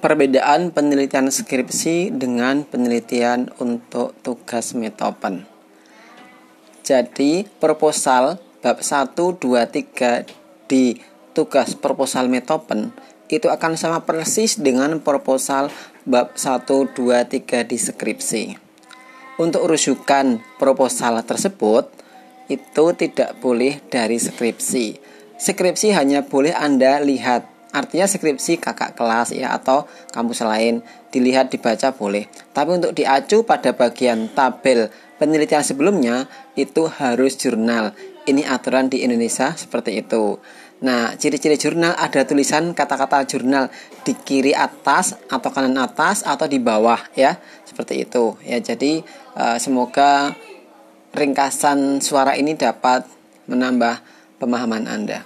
Perbedaan penelitian skripsi dengan penelitian untuk tugas metopen. Jadi, proposal bab 1, 2, 3 di tugas proposal metopen itu akan sama persis dengan proposal bab 1, 2, 3 di skripsi. Untuk rujukan proposal tersebut, itu tidak boleh dari skripsi. Skripsi hanya boleh Anda lihat Artinya skripsi kakak kelas ya atau kampus lain dilihat dibaca boleh. Tapi untuk diacu pada bagian tabel penelitian sebelumnya itu harus jurnal. Ini aturan di Indonesia seperti itu. Nah, ciri-ciri jurnal ada tulisan kata-kata jurnal di kiri atas atau kanan atas atau di bawah ya. Seperti itu. Ya, jadi uh, semoga ringkasan suara ini dapat menambah pemahaman Anda.